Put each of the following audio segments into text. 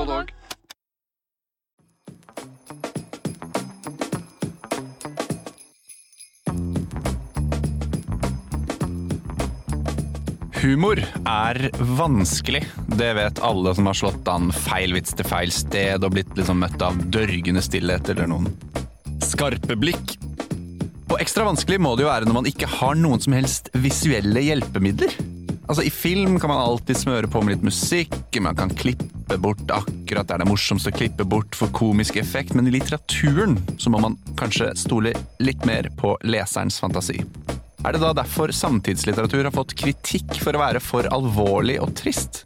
Prolog. Humor er vanskelig. Det vet alle som har slått an feil vits til feil sted og blitt liksom møtt av dørgende stillhet eller noen skarpe blikk. Og ekstra vanskelig må det jo være når man ikke har noen som helst visuelle hjelpemidler. Altså I film kan man alltid smøre på med litt musikk, man kan klippe bort akkurat der det er morsomst å klippe bort for komisk effekt, men i litteraturen så må man kanskje stole litt mer på leserens fantasi. Er det da derfor samtidslitteratur har fått kritikk for å være for alvorlig og trist?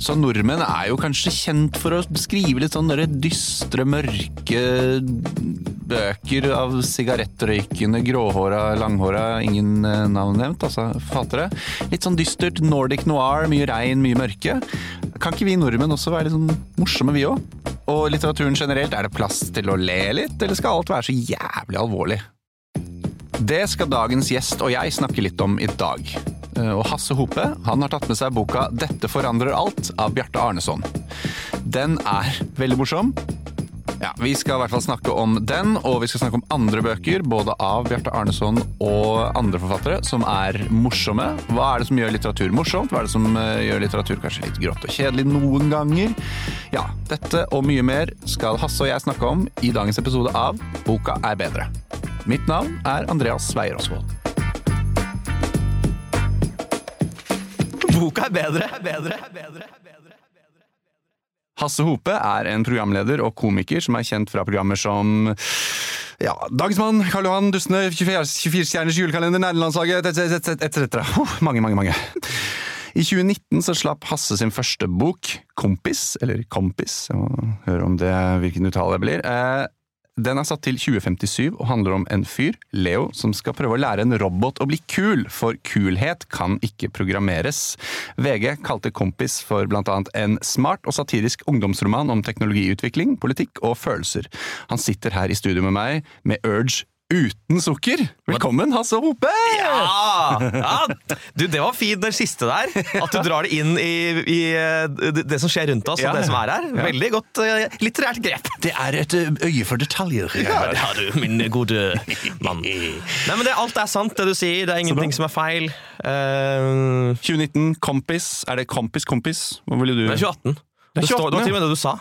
Så nordmenn er jo kanskje kjent for å skrive litt sånn dystre, mørke bøker av sigarettrøykende, gråhåra, langhåra, ingen eh, navn nevnt, altså forfattere. Litt sånn dystert Nordic noir, mye regn, mye mørke. Kan ikke vi nordmenn også være litt sånn morsomme, vi òg? Og litteraturen generelt, er det plass til å le litt, eller skal alt være så jævlig alvorlig? Det skal dagens gjest og jeg snakke litt om i dag. Eh, Og Hasse Hope han har tatt med seg boka 'Dette forandrer alt' av Bjarte Arneson. Den er veldig morsom. Ja, Vi skal i hvert fall snakke om den, og vi skal snakke om andre bøker, både av Bjarte Arneson og andre forfattere, som er morsomme. Hva er det som gjør litteratur morsomt? Hva er det som eh, gjør litteratur kanskje litt grått og kjedelig noen ganger? Ja, dette og mye mer skal Hasse og jeg snakke om i dagens episode av Boka er bedre. Mitt navn er Andreas Sveier Osvold. Boka er bedre. bedre, bedre. Hasse Hope er en programleder og komiker som er kjent fra programmer som ja, Dagsmann, Karl Johan, Dustene, 24-stjerners julekalender, Nærlandslaget etc. etc. Oh, mange, mange, mange. I 2019 så slapp Hasse sin første bok, Kompis, eller Kompis, jeg må høre om det, hvilken uttale det blir. Eh, Den er satt til 2057 og handler om en fyr, Leo, som skal prøve å lære en robot å bli kul, for kulhet kan ikke programmeres. VG kalte Kompis for annet en smart og satirisk ungdomsroman om teknologiutvikling, politikk og følelser. Han sitter her i studio med meg med Urge uten sukker. Velkommen, Hasse Hope! Ja! ja! Du, det var fint, den siste der. At du drar det inn i, i eh, det som skjer rundt oss, Ja, og det som er her. Veldig godt eh, litterært grep. Det er et øye for detaljer. Ja, det har du, min gode mann. Nei, men det, Alt er sant, det du sier. Det er ingenting som er feil. Uh... 2019, Kompis. Er det Kompis, Kompis? Hva ville du det er 2018. Det er Det, står, det var til og med det du sa.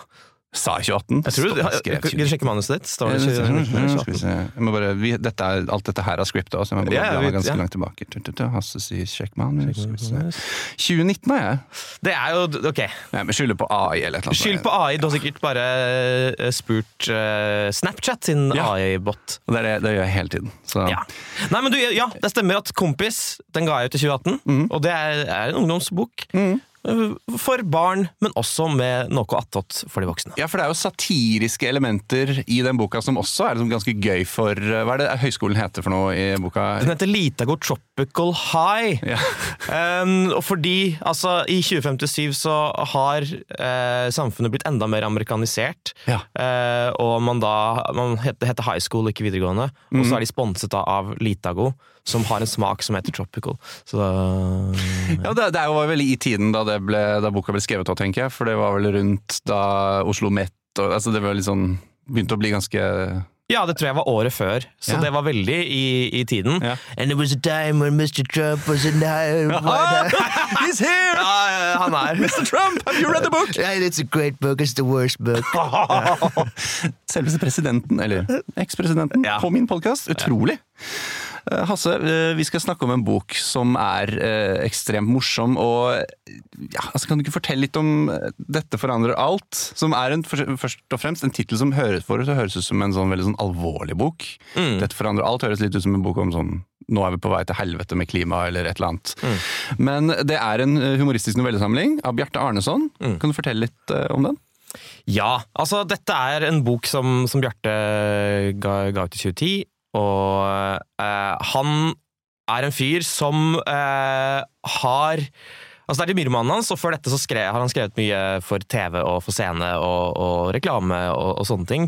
Sa jeg 2018? Jeg tror du, Står- jeg, skrev sjekke manuset ditt? Står det 2018? se. Jeg må bare, vi, dette er, alt dette her er scripta, så jeg må bare Ja, bla ganske ja. langt tilbake. Hasse sier 'sjekk manus'. Skal vi se. 2019 er jeg. Det er jo Ok. Nei, men skylder på AI eller et eller annet. Skyld på AI. Du har sikkert bare eh, spurt uh, Snapchat sin Ja. AI-bot. Det, det, det gjør jeg hele tiden. Så. Ja. Nei, men du, ja, det stemmer at Kompis den ga jeg ut i 2018. mm. Og det er, er en ungdomsbok. Mhm. Eh, For barn, men også med noe attåt for de voksne. Ja, for det er jo satiriske elementer i den boka som også er liksom ganske gøy for Hva er det høyskolen heter for noe i boka? Den heter Litago Tropical High. Ja. Um, og fordi altså, i 2057 så har uh, samfunnet blitt enda mer amerikanisert. Ja. Uh, og man da man heter, heter high school, ikke videregående. Og Mhm. så er de sponset da av Litago, som har en smak som heter tropical. Så da Ja, det, det er jo veldig i tiden da, det ble, da boka ble skrevet òg, tenker jeg. For det var vel rundt da Oslo Met og altså Det var litt sånn Begynte å bli ganske Ja, det tror jeg var året før, så Ja. det var veldig i, i tiden. Ja. And it was a time when Mr. Trump was in the He's here! Ja, ja, han er Mr. Trump, have you read the book? Yeah, it's a great book, it's the worst book. Selveste presidenten, eller ekspresidenten, Ja. på min podkast. Utrolig! Eh, Hasse, eh, vi skal snakke om en bok som er eh, ekstremt morsom. og ja, altså Kan du ikke fortelle litt om 'Dette forandrer alt'? Som er en, først og fremst en tittel som høres for oss, høres ut som en sånn veldig sånn alvorlig bok. Mm. 'Dette forandrer alt' høres litt ut som en bok om sånn nå er vi på vei til helvete med klima, eller et eller annet. Mm. Men det er en humoristisk novellesamling av Bjarte Arneson. Mm. Kan du fortelle litt om den? Ja, altså dette er en bok som, som Bjarte ga, ga ut i 2010, og eh, han er en fyr som eh, har Altså Det er Myrmannen hans, og før dette så skrev, har han skrevet mye for TV og for scene og, og reklame og, og sånne ting.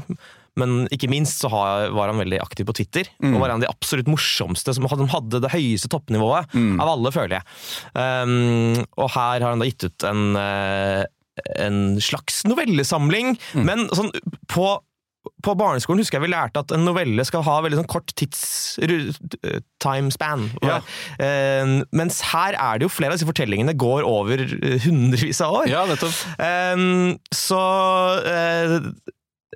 Men ikke minst så har, var han veldig aktiv på Twitter, og var en av de absolutt morsomste som hadde, hadde det høyeste toppnivået av alle, føler jeg. Um, og her har han da gitt ut en, eh, en slags novellesamling, men sånn på på barneskolen husker jeg vi lærte at en novelle skal ha veldig sånn kort tids ru- timespan. Ja. Uh, mens her er det jo flere av disse fortellingene går over eh, hundrevis av år. Ja, nettopp. Eh, så eh,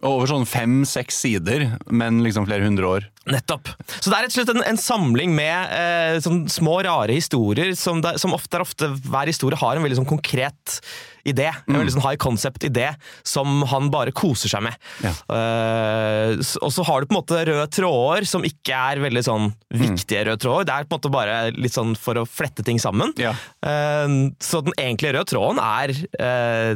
Over sånn fem-seks sider, men liksom flere hundre år. Nettopp. Så det er rett og slett en, en samling med eh, sånn små, rare historier, som, det, som ofte ofte Hver historie har en veldig sånn konkret idé. En veldig sånn high concept-idé som han bare koser seg med. Ja. Eh, og så har du på en måte røde tråder, som ikke er veldig sånn viktige røde tråder. Det er på en måte bare litt sånn for å flette ting sammen. Ja. Eh, så den egentlige røde tråden er eh,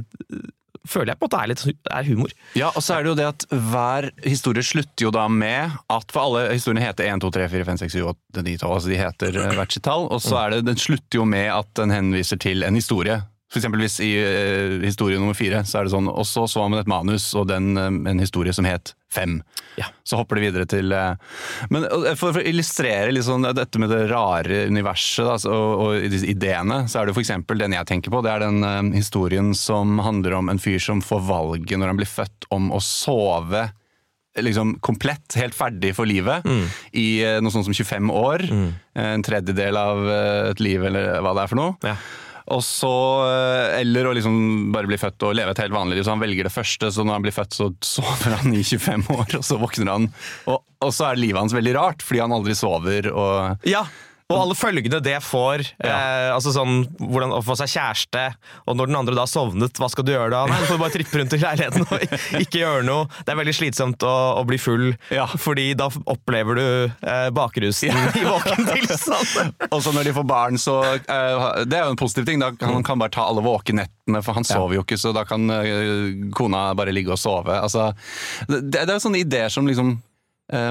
Føler jeg på en måte er litt er humor. Ja, og så er det jo det at hver historie slutter jo da med at For alle historiene heter 1, 2, 3, 4, 5, 6, 7, 8, 9, 12. Altså de heter eh, hvert sitt tall. Og så er det, den slutter jo med at den henviser til en historie. Hvis i uh, historie nummer fire så er det sånn Og så så man et manus og den, eh, en historie som het Fem. Ja. Så hopper det videre til uh, Men for, for å illustrere sånn dette med det rare universet da, og, og disse ideene, så er det eksempel den jeg tenker på. Det er den uh, historien som handler om en fyr som får valget når han blir født om å sove liksom komplett, helt ferdig for livet, i eh, noe sånt som 25 år. Mm. En tredjedel av et liv, eller hva det er for noe. Ja. Og så, eh, Eller å liksom bare bli født og leve et helt vanlig liv. Så han velger det første, så når han blir født, så sover han i 25 år, og så våkner han. Og, og så er livet hans veldig rart, fordi han aldri sover. og... Ja, og alle følgene det får. Ja. Eh, altså sånn, hvordan Å få seg kjæreste, og når den andre da har sovnet, hva skal du gjøre da? Nei, Du får bare trippe rundt i leiligheten og ikke gjøre noe. Det er veldig slitsomt å, å bli full, Ja. fordi da opplever du eh, bakrusen i våken tilstand. Og så når de får barn, så eh, Det er jo en positiv ting. Da kan han kan bare ta alle våkenettene, for han sover jo ikke, så da kan eh, kona bare ligge og sove. Altså, det, det er sånne ideer som liksom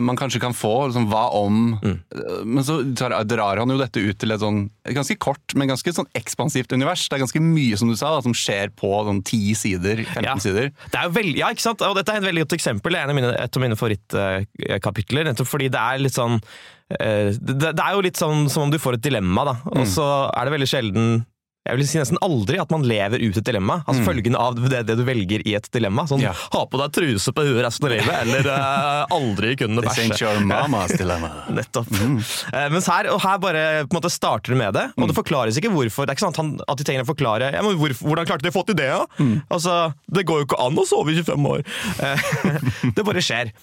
man kanskje kan få. Liksom, hva om Mm. eh, Men så drar han jo dette ut til et sånn ganske kort, men ganske sånn ekspansivt univers. Det er ganske mye som du sa, som skjer på sånn 10 sider, 15 Ja. sider. Det er jo ja, ikke sant? Og dette er et veldig godt eksempel. Det er en av mine, et av mine favorittkapitler. Nettopp fordi det er litt sånn eh, det, det er jo litt sånn som om du får et dilemma, da. Og så er det veldig sjelden jeg vil si nesten aldri at man lever ut et dilemma. Altså følgende av det, det du velger i et dilemma. Sånn, Ja. Ha på deg truse på huet resten av livet, eller uh, aldri kunne bæsje. This ain't your mama's dilemma. Nettopp. Eh, mens her, og her bare på en måte starter du med det, og det forklares ikke hvorfor. Det er ikke sånn at, han, at de trenger å forklare ja, men hvor, hvordan klarte de å få til det. Ja? Altså, det går jo ikke an å sove i 25 år. Uh, det bare skjer.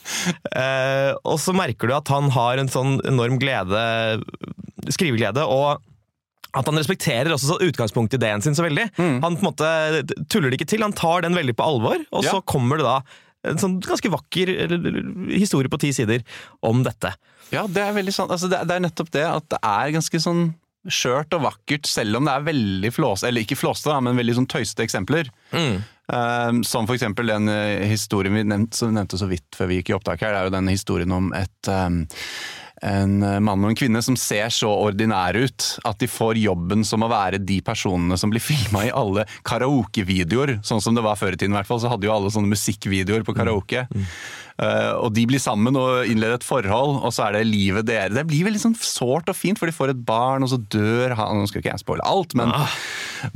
Og så merker du at han har en sånn enorm glede, skriveglede, og at han respekterer også utgangspunktet i ideen sin så veldig. Han på en måte tuller det ikke til, han tar den veldig på alvor, og Ja. så kommer det da en sånn ganske vakker historie på ti sider om dette. Ja, det er veldig sånn. Altså, det, det er nettopp det at det er ganske sånn skjørt og vakkert, selv om det er veldig flåste, eller ikke flåste, men veldig sånn tøyste eksempler. Eh, som for eksempel den eh, historien vi nevnte, nevnte så vidt før vi gikk i opptak her, det er jo den historien om et eh, en eh, mann og en kvinne som ser så ordinære ut at de får jobben som å være de personene som blir filma i alle karaokevideoer. Sånn som det var før i tiden, i hvert fall, så hadde jo alle sånne musikkvideoer på karaoke. Eh, og de blir sammen og innleder et forhold, og så er det livet dere. Det blir veldig sånn sårt og fint, for de får et barn, og så dør han. Nå skal ikke jeg spoile alt, men,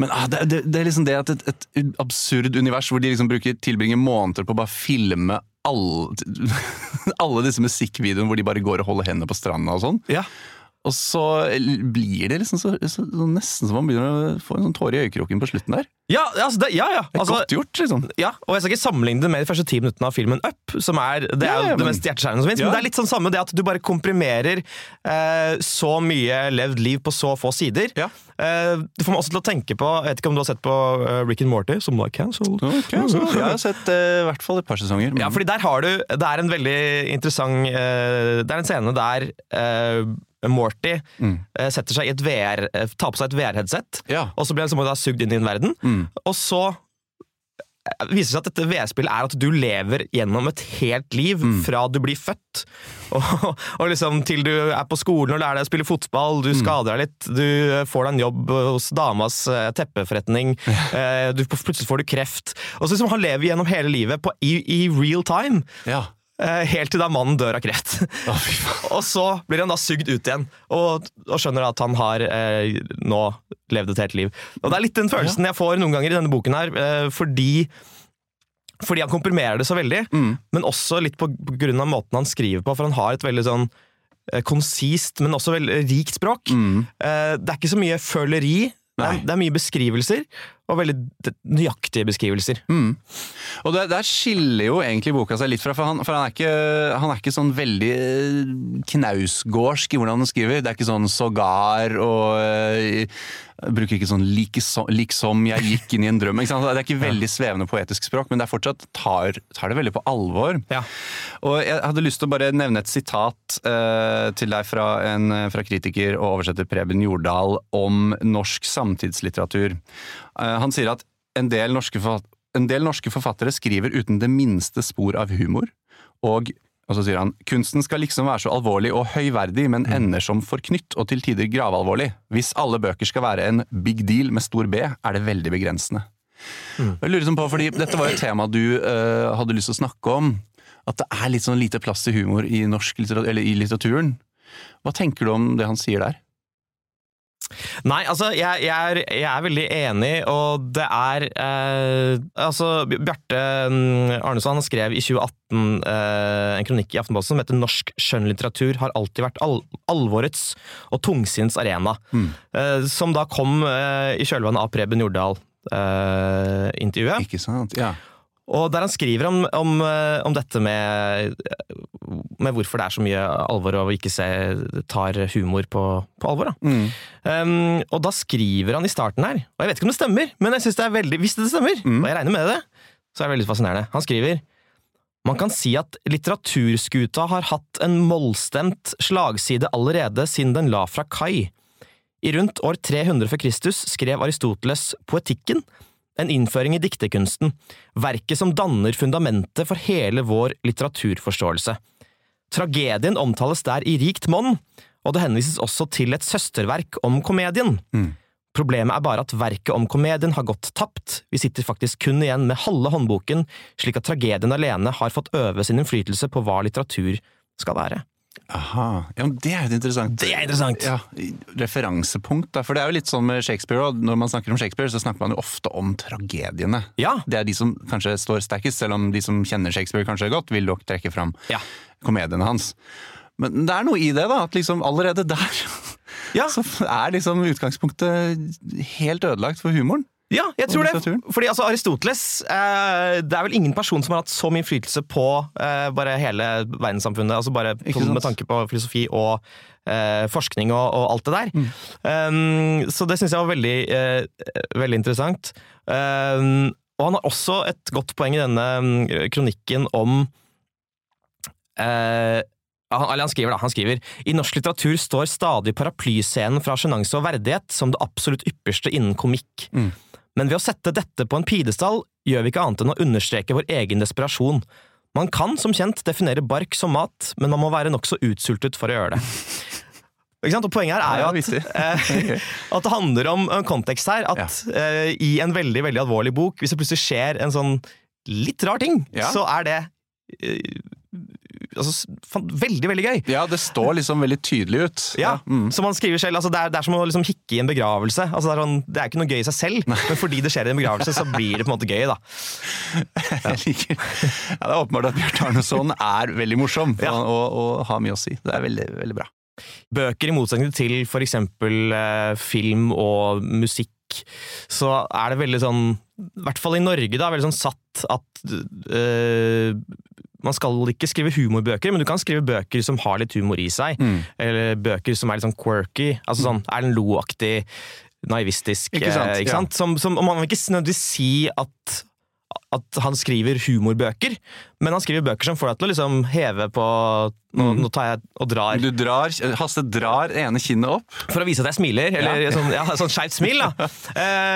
men ah, det, det, det er liksom det at et, et absurd univers hvor de liksom bruker, tilbringer måneder på å bare filme alle, alle disse musikkvideoene hvor de bare går og holder hendene på stranda og sånn. Ja. Og så blir det liksom så, så, så nesten som man begynner å få en sånn tåre i øyekroken på slutten der. Ja, altså det, ja, ja. Det er Altså, godt gjort, liksom. ja, og Jeg skal ikke sammenligne det med de første ti minuttene av filmen Up, som er det, er Ja, ja, det mest hjerteskjærende som fins. Men det er litt sånn samme det at du bare komprimerer eh, så mye levd liv på så få sider. Ja. Eh, det får meg også til å tenke på Jeg vet ikke om du har sett på uh, Rick and Morty, som nå er cancelled. Jeg har sett eh, i hvert fall et par sesonger. Ja, fordi der har du Det er en veldig interessant eh, Det er en scene der Morty eh, setter seg i et VR eh, tar på seg et VR-headset, Ja. og så blir han liksom da sugd inn i en verden. Og så eh, viser det seg at dette VR-spillet er at du lever gjennom et helt liv fra du blir født. Og, og liksom til du er på skolen og lærer deg å spille fotball, du skader deg litt, du får deg en jobb hos damas teppeforretning, du, plutselig får du kreft. Og så liksom Han lever gjennom hele livet på, i, i real time. Ja. Eh, helt til da mannen dør av kreft. Oh. Og så blir han da sugd ut igjen, og, og skjønner at han har eh, nå levd et helt liv. Og Det er litt den følelsen jeg får noen ganger i denne boken her, eh, fordi fordi han komprimerer det så veldig, Mm. men også litt på, på grunn av måten han skriver på, for han har et veldig sånn eh, konsist, men også veldig rikt språk. Mm. Eh, Det er ikke så mye føleri, det er, det er mye beskrivelser, og veldig nøyaktige beskrivelser. Mm. Og der, der skiller jo egentlig boka seg litt fra, for han, for han, er, ikke, han er ikke sånn veldig eh, knausgårdsk i hvordan han skriver. Det er ikke sånn sågar og eh, bruker ikke sånn liksom, liksom jeg gikk inn i en drøm. Det er ikke veldig svevende poetisk språk, men det er fortsatt tar, tar det veldig på alvor. Ja. Og jeg hadde lyst til å bare nevne et sitat eh, til deg fra, en, fra kritiker og oversetter Preben Jordal om norsk samtidslitteratur. Eh, han sier at en del, norske en del norske forfattere skriver uten det minste spor av humor, og og så sier han kunsten skal liksom være så alvorlig og høyverdig, men ender som forknytt og til tider gravalvorlig. Hvis alle bøker skal være en big deal med stor B, er det veldig begrensende. Jeg lurer sånn på, fordi Dette var jo et tema du uh, hadde lyst til å snakke om. At det er litt sånn lite plass til humor i, norsk litteratur, eller i litteraturen. Hva tenker du om det han sier der? Nei, altså, jeg, jeg, er, jeg er veldig enig, og det er eh, Altså, Bjarte Arnesand skrev i 2018 eh, en kronikk i Aftenposten som heter 'Norsk skjønnlitteratur har alltid vært al alvorets og tungsinns arena'. Mm. Eh, som da kom eh, i kjølvannet av Preben Jordal-intervjuet. Ikke sant? Ja. Og der han skriver om, om, eh, om dette med, med hvorfor det er så mye alvor og ikke se, tar humor på, på alvor. Da. Mm. Um, og da skriver han i starten her, og jeg vet ikke om det stemmer, men jeg synes det er veldig, hvis det stemmer, Mm. og jeg regner med det, så er det veldig fascinerende. Han skriver man kan si at litteraturskuta har hatt en mollstemt slagside allerede siden den la fra kai. I rundt år 300 før Kristus skrev Aristoteles Poetikken, en innføring i dikterkunsten, verket som danner fundamentet for hele vår litteraturforståelse. Tragedien omtales der i rikt monn, og det henvises også til et søsterverk om komedien. Mm. Problemet er bare at verket om komedien har gått tapt, vi sitter faktisk kun igjen med halve håndboken, slik at tragedien alene har fått øve sin innflytelse på hva litteratur skal være. Aha. Ja, men det er jo interessant Det er interessant! ja, referansepunkt. Da. For det er jo litt sånn med Shakespeare, òg. når man snakker om Shakespeare, så snakker man jo ofte om tragediene. Ja, Det er de som kanskje står sterkest, selv om de som kjenner Shakespeare kanskje godt, vil nok trekke fram ja. komediene hans. Men det er noe i det, da. At liksom allerede der Ja. så er liksom utgangspunktet helt ødelagt for humoren. Ja, jeg tror det. Fordi altså, Aristoteles eh, Det er vel ingen person som har hatt så mye innflytelse på eh, bare hele verdenssamfunnet. Altså bare med tanke på filosofi og eh, forskning og, og alt det der. Mm. Um, så det syns jeg var veldig, eh, veldig interessant. Um, og han har også et godt poeng i denne mm, kronikken om eh, han, han skriver da, han skriver I norsk litteratur står stadig paraplyscenen fra sjenanse og verdighet som det absolutt ypperste innen komikk. Mm. Men ved å sette dette på en pidestall gjør vi ikke annet enn å understreke vår egen desperasjon. Man kan som kjent definere bark som mat, men man må være nokså utsultet for å gjøre det. Og Poenget her er jo at, eh, at det handler om en kontekst her. At eh, i en veldig veldig alvorlig bok, hvis det plutselig skjer en sånn litt rar ting, så er det eh, altså, veldig, veldig gøy. Ja, det står liksom veldig tydelig ut. Ja, Mm. Som han skriver selv, altså det, er, det er som å liksom hikke i en begravelse. Altså det, er sånn, det er ikke noe gøy i seg selv, men fordi det skjer i en begravelse, så blir det på en måte gøy. da. Jeg liker ja, Det er åpenbart at Bjørn Arneson er veldig morsom Ja. og, og, og har mye å si. Det er veldig, veldig bra. Bøker, i motsetning til eksempel eh, film og musikk, så er det veldig sånn, i hvert fall i Norge, da, veldig sånn satt at eh, man skal ikke skrive humorbøker, men du kan skrive bøker som har litt humor i seg. Mm. Eller bøker som er litt sånn quirky. Altså sånn Erlend Loe-aktig, naivistisk. Ikke sant, eh, ikke ja. Som, som, man vil ikke nødvendigvis si at at han skriver humorbøker, men han skriver bøker som får deg til å liksom heve på Nå, Mm. nå tar jeg og drar Du drar, Hasse drar ene kinnet opp. for å vise at jeg smiler, eller Ja. sånn, ja, sånn skeivt smil. da.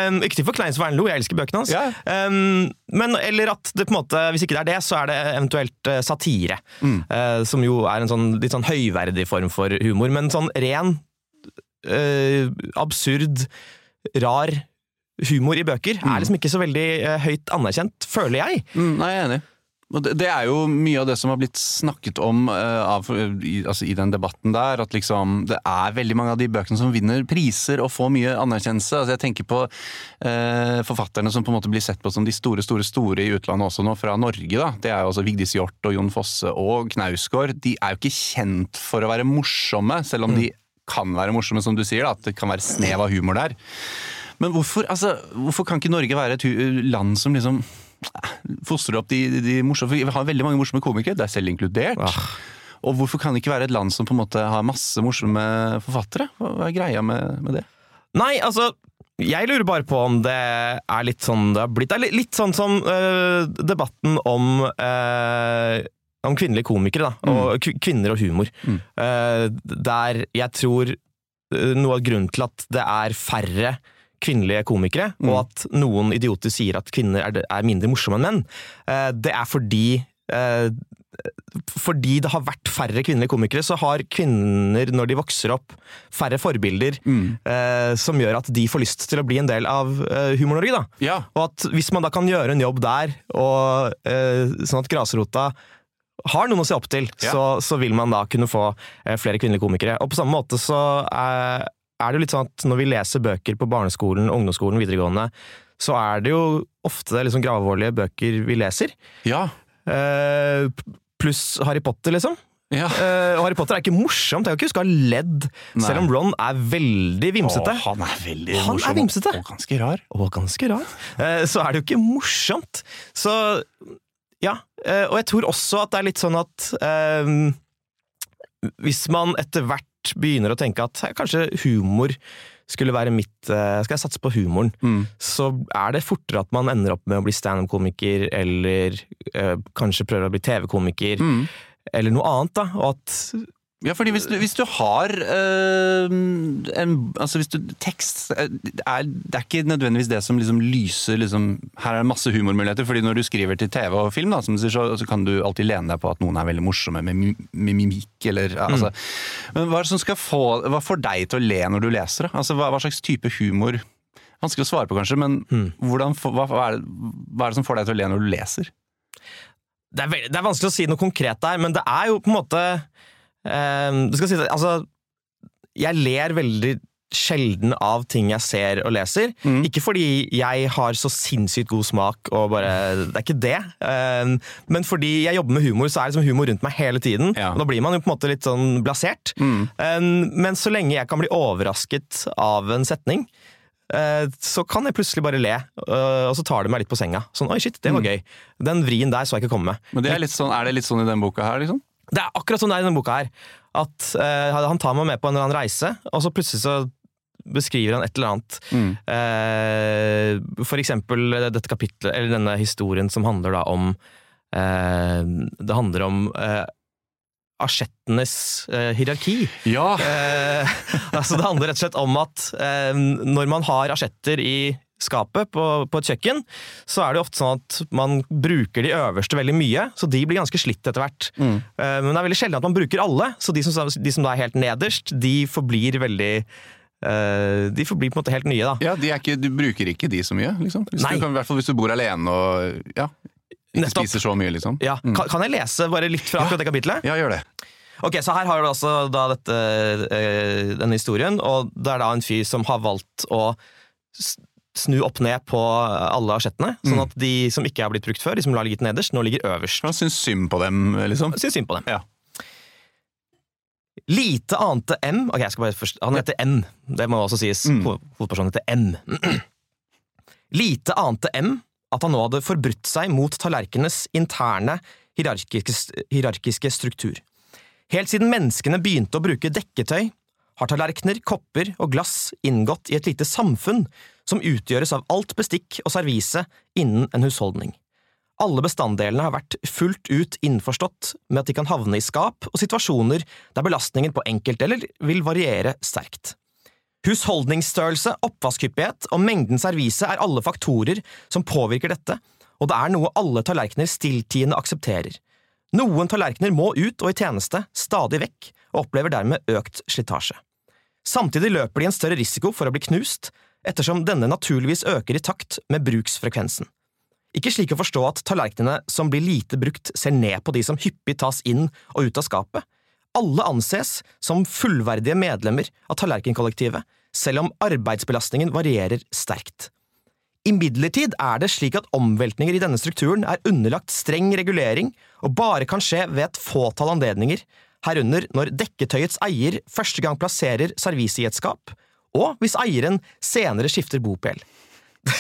Um, ikke til forkleinelse for Erlend Loe, jeg elsker bøkene hans. Ja. Um, men, eller at det på en måte, hvis ikke det er det, så er det eventuelt eh, satire. Mm. Uh, som jo er en sånn litt sånn høyverdig form for humor, men sånn ren, uh, absurd, rar humor i bøker Mm. er liksom ikke så veldig eh, høyt anerkjent, føler jeg. Mm, nei, jeg er enig. Det, er jo mye av det som har blitt snakket om eh, av, i, altså i den debatten der. At liksom det er veldig mange av de bøkene som vinner priser og får mye anerkjennelse. Altså jeg tenker på eh, forfatterne som på en måte blir sett på som de store, store, store i utlandet også nå, fra Norge. da. Det er jo også Vigdis Hjorth og Jon Fosse og Knausgård. De er jo ikke kjent for å være morsomme, selv om de kan være morsomme, som du sier. da, At det kan være snev av humor der. Men hvorfor, altså, hvorfor kan ikke Norge være et land som liksom fostrer opp de, de, de morsomme Vi har veldig mange morsomme komikere, deg selv inkludert. Og hvorfor kan det ikke være et land som på en måte har masse morsomme forfattere? Hva er greia med, med det? Nei, altså jeg lurer bare på om det er litt sånn det har blitt. Det er litt, litt sånn som øh, debatten om øh, om kvinnelige komikere, da. Og kv- kvinner og humor. Mm. Uh, der jeg tror noe av grunnen til at det er færre kvinnelige komikere, Mm. og at noen idioter sier at kvinner er, er mindre morsomme enn menn, øh, det er fordi øh, fordi det har vært færre kvinnelige komikere, så har kvinner, når de vokser opp, færre forbilder eh, som gjør at de får lyst til å bli en del av eh, Humor-Norge. da. Ja. Og at hvis man da kan gjøre en jobb der, og eh, sånn at grasrota har noen å se opp til, Ja. så, så vil man da kunne få eh, flere kvinnelige komikere. Og på samme måte så er, er det jo litt sånn at når vi leser bøker på barneskolen, ungdomsskolen, videregående, så er det jo ofte liksom gravalvorlige bøker vi leser. Ja. Uh, pluss Harry Potter, liksom. ja. Uh, Harry Potter er ikke morsomt. Jeg kan ikke huske å ha ledd, Nei. selv om Ron er veldig vimsete. Å, han er veldig Han er vimsete. Og ganske rar. Og ganske rar. Uh, så er det jo ikke morsomt. Så ja. Og jeg tror også at det er litt sånn at hvis man etter hvert begynner å tenke at kanskje humor skulle være mitt eh, Skal jeg satse på humoren? Mm. Så er det fortere at man ender opp med å bli standup-komiker, eller øh, kanskje prøver å bli TV-komiker, Mm. eller noe annet. da, og at Ja, fordi hvis du, hvis du har øh, en Altså hvis du Tekst er, Det er ikke nødvendigvis det som liksom lyser liksom Her er det masse humormuligheter, fordi når du skriver til TV og film, da, sier, så, så kan du alltid lene deg på at noen er veldig morsomme med, med mimikk, eller ja, altså. Men hva få Hva får deg til å le når du leser? Altså, hva, hva slags type humor Vanskelig å svare på, kanskje, men hvordan, hva, hva, er det, hva er det som får deg til å le når du leser? det er, veldig, det er vanskelig å si noe konkret der, men det er jo på en måte skal si, altså, Jeg ler veldig sjelden av ting jeg ser og leser. Mm. Ikke fordi jeg har så sinnssykt god smak og bare Det er ikke det. Eh, men fordi jeg jobber med humor, så er det liksom humor rundt meg hele tiden. Ja. Og da blir man jo på en måte litt sånn blasert. Mm. Eh, men så lenge jeg kan bli overrasket av en setning, eh, så kan jeg plutselig bare le, eh, og så tar det meg litt på senga. Sånn, oi shit, det var Mm. gøy. Den vrien der så jeg ikke komme. med. Men det er, litt sånn, er det litt sånn i den boka her, liksom? Det er akkurat sånn det er i denne boka her. At uh, han tar meg med på en eller annen reise, og så plutselig så beskriver han et eller annet. Mm. Uh, for eksempel dette kapitlet, eller denne historien som handler da om uh, Det handler om eh, asjettenes eh, hierarki. Ja! Eh, altså det handler rett og slett om at eh, når man har asjetter i skapet på, på et kjøkken, så er det ofte sånn at man bruker de øverste veldig mye, så de blir ganske slitt etter hvert. Mm. Eh, men det er veldig sjelden at man bruker alle, så de som, de som da er helt nederst, de forblir veldig eh, De forblir på en måte helt nye, da. Ja, de er ikke, Du bruker ikke de så mye, liksom? Hvis Nei. du kan, I hvert fall hvis du bor alene og ja, ikke Nettopp. spiser så mye, liksom. Ja, kan, kan jeg lese bare litt fra akkurat det kapitlet? Ja, gjør det. Ok, så her har du altså da dette, eh, denne historien, og det er da en fyr som har valgt å snu opp ned på alle asjettene, sånn at de som ikke har blitt brukt før, de som har ligget nederst, nå ligger øverst. Han syns synd på dem, liksom. Syns synd på dem. Ja. Lite ante M Ok, jeg skal bare først Han heter M, det må også sies. Mm. Hovedpersonen heter M. Lite ante M at han nå hadde forbrutt seg mot tallerkenenes interne hierarkiske, hierarkiske struktur. Helt siden menneskene begynte å bruke dekketøy, har tallerkener, kopper og glass inngått i et lite samfunn som utgjøres av alt bestikk og servise innen en husholdning. Alle bestanddelene har vært fullt ut innforstått med at de kan havne i skap og situasjoner der belastningen på enkeltdeler vil variere sterkt. Husholdningsstørrelse, oppvaskhyppighet og mengden servise er alle faktorer som påvirker dette, og det er noe alle tallerkener stilltiende aksepterer. Noen tallerkener må ut og i tjeneste, stadig vekk, og opplever dermed økt slitasje. Samtidig løper de en større risiko for å bli knust, ettersom denne naturligvis øker i takt med bruksfrekvensen. Ikke slik å forstå at tallerkenene som blir lite brukt, ser ned på de som hyppig tas inn og ut av skapet. Alle anses som fullverdige medlemmer av tallerkenkollektivet, selv om arbeidsbelastningen varierer sterkt. Imidlertid er det slik at omveltninger i denne strukturen er underlagt streng regulering og bare kan skje ved et fåtall anledninger, herunder når dekketøyets eier første gang plasserer servise i et skap, og hvis eieren senere skifter bopel.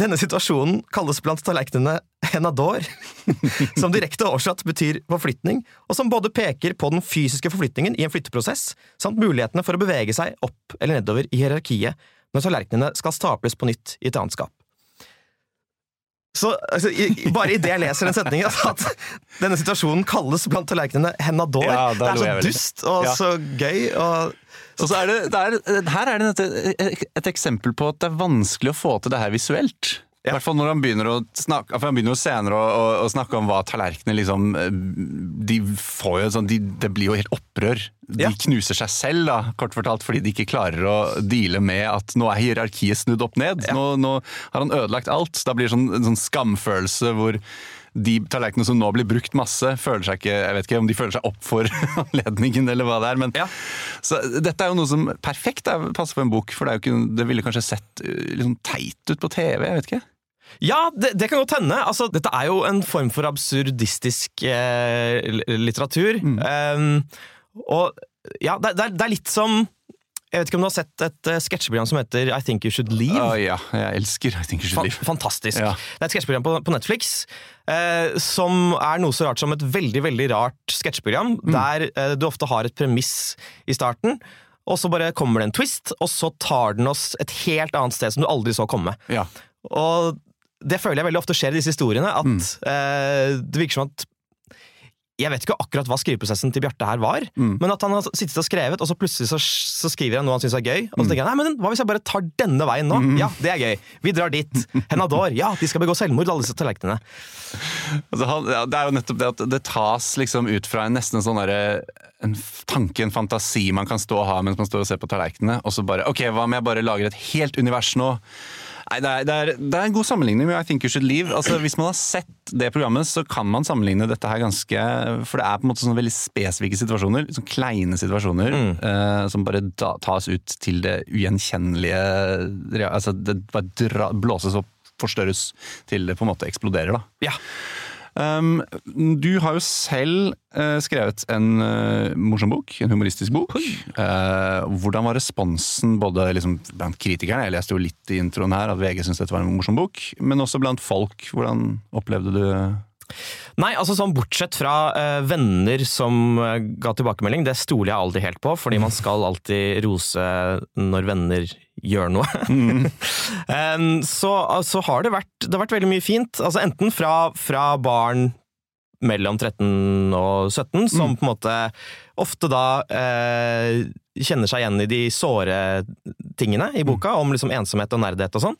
Denne situasjonen kalles blant tallerkenene henador, som direkte oversatt betyr forflytning, og som både peker på den fysiske forflytningen i en flytteprosess, samt mulighetene for å bevege seg opp eller nedover i hierarkiet når tallerkenene skal staples på nytt i et annet skap. Så altså, i, Bare idet jeg leser den setningen, at denne situasjonen kalles blant tallerkenene henador, Ja, det er så dust og Ja. så gøy. og Og så er det, det er, her er det et, et eksempel på at det er vanskelig å få til det her visuelt. I hvert fall når han begynner å snakke for han begynner jo senere å, å, å snakke om hva tallerkenene liksom eh, De får jo sånn de, Det blir jo helt opprør. De Ja. knuser seg selv, da, kort fortalt, fordi de ikke klarer å deale med at nå er hierarkiet snudd opp ned. Ja. Nå, nå har han ødelagt alt. Da blir det sånn, en sånn skamfølelse hvor de tallerkenene som nå blir brukt masse, føler seg ikke Jeg vet ikke om de føler seg opp for anledningen, eller hva det er. Men Ja. så dette er jo noe som perfekt er, passer på en bok, for det, ikke, det ville kanskje sett litt liksom teit ut på TV. jeg vet ikke. Ja, det, det kan godt hende. Altså, dette er jo en form for absurdistisk eh, litteratur. litteratur. Um, og ja, det, det, er, det litt som Jeg vet ikke om du har sett et uh, sketsjeprogram som heter I Think You Should Leave? Uh, ja, jeg elsker I Think You Should Fa Live. fantastisk. Ja. Det er et sketsjeprogram på, på Netflix uh, som er noe så rart som et veldig veldig rart sketsjeprogram, der uh, du ofte har et premiss i starten. Og så bare kommer det en twist, og så tar den oss et helt annet sted som du aldri så komme. Ja. Og det føler jeg veldig ofte skjer i disse historiene. At eh, det virker som at Jeg vet ikke akkurat hva skriveprosessen til Bjarte her var, men at han har sittet og skrevet, og så plutselig så, så skriver han noe han syns er gøy. Og så tenker jeg nei, men hva hvis jeg bare tar denne veien nå? Ja, det er gøy. Vi drar dit. Henador. Ja, de skal begå selvmord, alle disse tallerkenene. Altså, det er jo nettopp det at det tas liksom ut fra en nesten sånn derre en tanke, en fantasi man kan stå og ha mens man står og ser på tallerkenene, og så bare Ok, hva om jeg bare lager et helt univers nå? Nei, det er, det, er, det er en god sammenligning med I Think You Should Leave. Altså, hvis man har sett det programmet, så kan man sammenligne dette her ganske For det er på en måte sånne veldig spesifikke situasjoner, sånne kleine situasjoner, eh, som bare da, tas ut til det ugjenkjennelige Altså, det bare dra, blåses opp, forstørres, til det på en måte eksploderer, da. Ja. Um, du har jo selv uh, skrevet en uh, morsom bok, en humoristisk bok. Uh, hvordan var responsen både liksom, blant kritikerne, jeg leste jo litt i introen her at VG syntes dette var en morsom bok, men også blant folk. Hvordan opplevde du Nei, altså sånn bortsett fra uh, venner som eh, ga tilbakemelding, det stoler jeg aldri helt på, fordi man skal alltid rose når venner gjør noe. Em, så, altså, har det vært, det har vært veldig mye fint. Altså enten fra, fra barn mellom 13 og 17, som på en måte ofte da eh, kjenner seg igjen i de såre tingene i boka, om liksom ensomhet og nerdhet og sånn,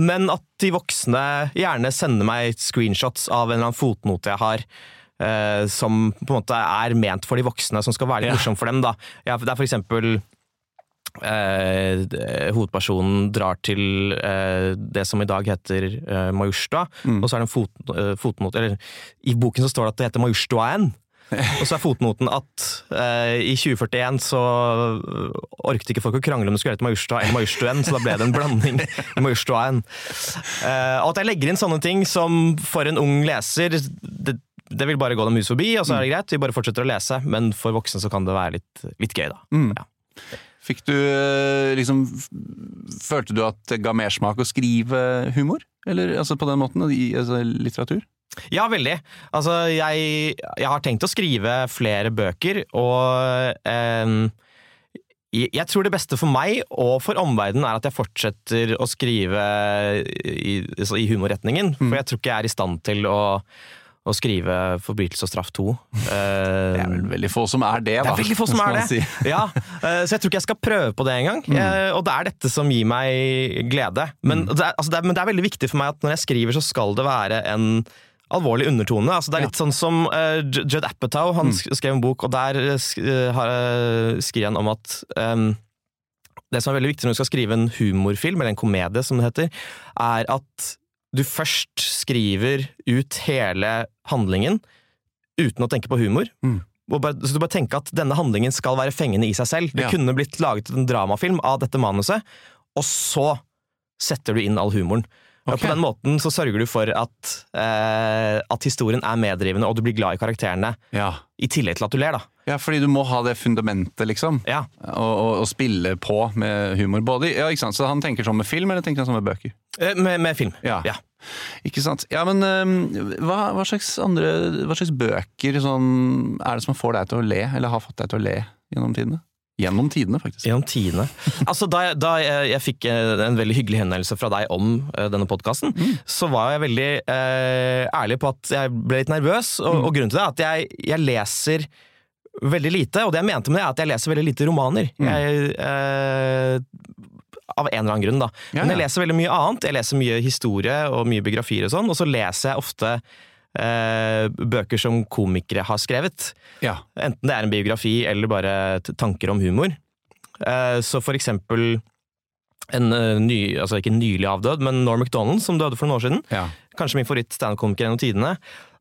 men at de voksne gjerne sender meg screenshots av en eller annen fotnote jeg har, eh, som på en måte er ment for de voksne, som skal være litt Ja. morsom for dem. da. Ja, det er for eksempel eh, hovedpersonen drar til eh, det som i dag heter eh, Majorstua, og så er det en fot, eh, fotnote eller, I boken så står det at det heter Majorstuaen. og så er fotnoten at eh, i 2041 så øh, orket ikke folk å krangle om det skulle hete Majorstua eller Majorstuen, så da ble det en blanding Majorstuaen. Eh, og at jeg legger inn sånne ting som for en ung leser det, det vil bare gå dem hus forbi, og så er det greit, vi bare fortsetter å lese. Men for voksne så kan det være litt, litt gøy, da. Ja. Fikk du eh, liksom Følte du at det ga mersmak å skrive humor? Eller altså på den måten, i altså, litteratur? Ja, veldig. Altså, jeg, jeg har tenkt å skrive flere bøker, og eh, jeg tror det beste for meg og for omverdenen er at jeg fortsetter å skrive i, altså i humorretningen. For jeg tror ikke jeg er i stand til å, å skrive 'Forbrytelse og straff 2'. Det er vel veldig få som er det, da. Det er veldig få som er det. si. Ja, eh, så jeg tror ikke jeg skal prøve på det engang. Eh, Og det er dette som gir meg glede. Men, det er, altså det er, men det er veldig viktig for meg at når jeg skriver, så skal det være en alvorlig undertone. Altså det er litt sånn som uh, Judd Apatow, han mm. skrev en bok, og der eh, eh, eh, skriver han om at um, det som er veldig viktig når du skal skrive en humorfilm, eller en komedie som det heter, er at du først skriver ut hele handlingen uten å tenke på humor. Mm. Bare, så du bare tenker at denne handlingen skal være fengende i seg selv. Det Ja. kunne blitt laget en dramafilm av dette manuset, og så setter du inn all humoren. Og På den måten så sørger du for at, eh, at historien er meddrivende, og du blir glad i karakterene, Ja. i tillegg til at du ler, da. ja, fordi du må ha det fundamentet, liksom. Ja. Og, og, og spille på med humor. Både, ja, ikke sant? Så han tenker sånn med film, eller tenker han sånn med bøker? Eh, Med, med film. Ja. Ja. Ikke sant. Ja, men um, hva, hva slags andre Hva slags bøker sånn, er det som får deg til å le, eller har fått deg til å le gjennom tidene? Gjennom tidene, faktisk. Gjennom tidene. Altså, da jeg, da jeg, jeg fikk eh, en veldig hyggelig henvendelse fra deg om uh, denne podkasten, så var jeg veldig uh, ærlig på at jeg ble litt nervøs. Og, og grunnen til det er at jeg, jeg leser veldig lite. Og det jeg mente med det, er at jeg leser veldig lite romaner. Jeg, Uh, av en eller annen grunn, da. Ja, Men jeg leser veldig mye annet. Jeg leser mye historie og mye biografier og sånn, og så leser jeg ofte eh, bøker som komikere har skrevet. Ja. Enten det er en biografi eller bare tanker om humor. Eh, Så for eksempel en eh, ny, altså ikke nylig avdød, men Norm MacDonald, som døde for noen år siden. ja. Kanskje min favoritt-standup-komiker gjennom tidene.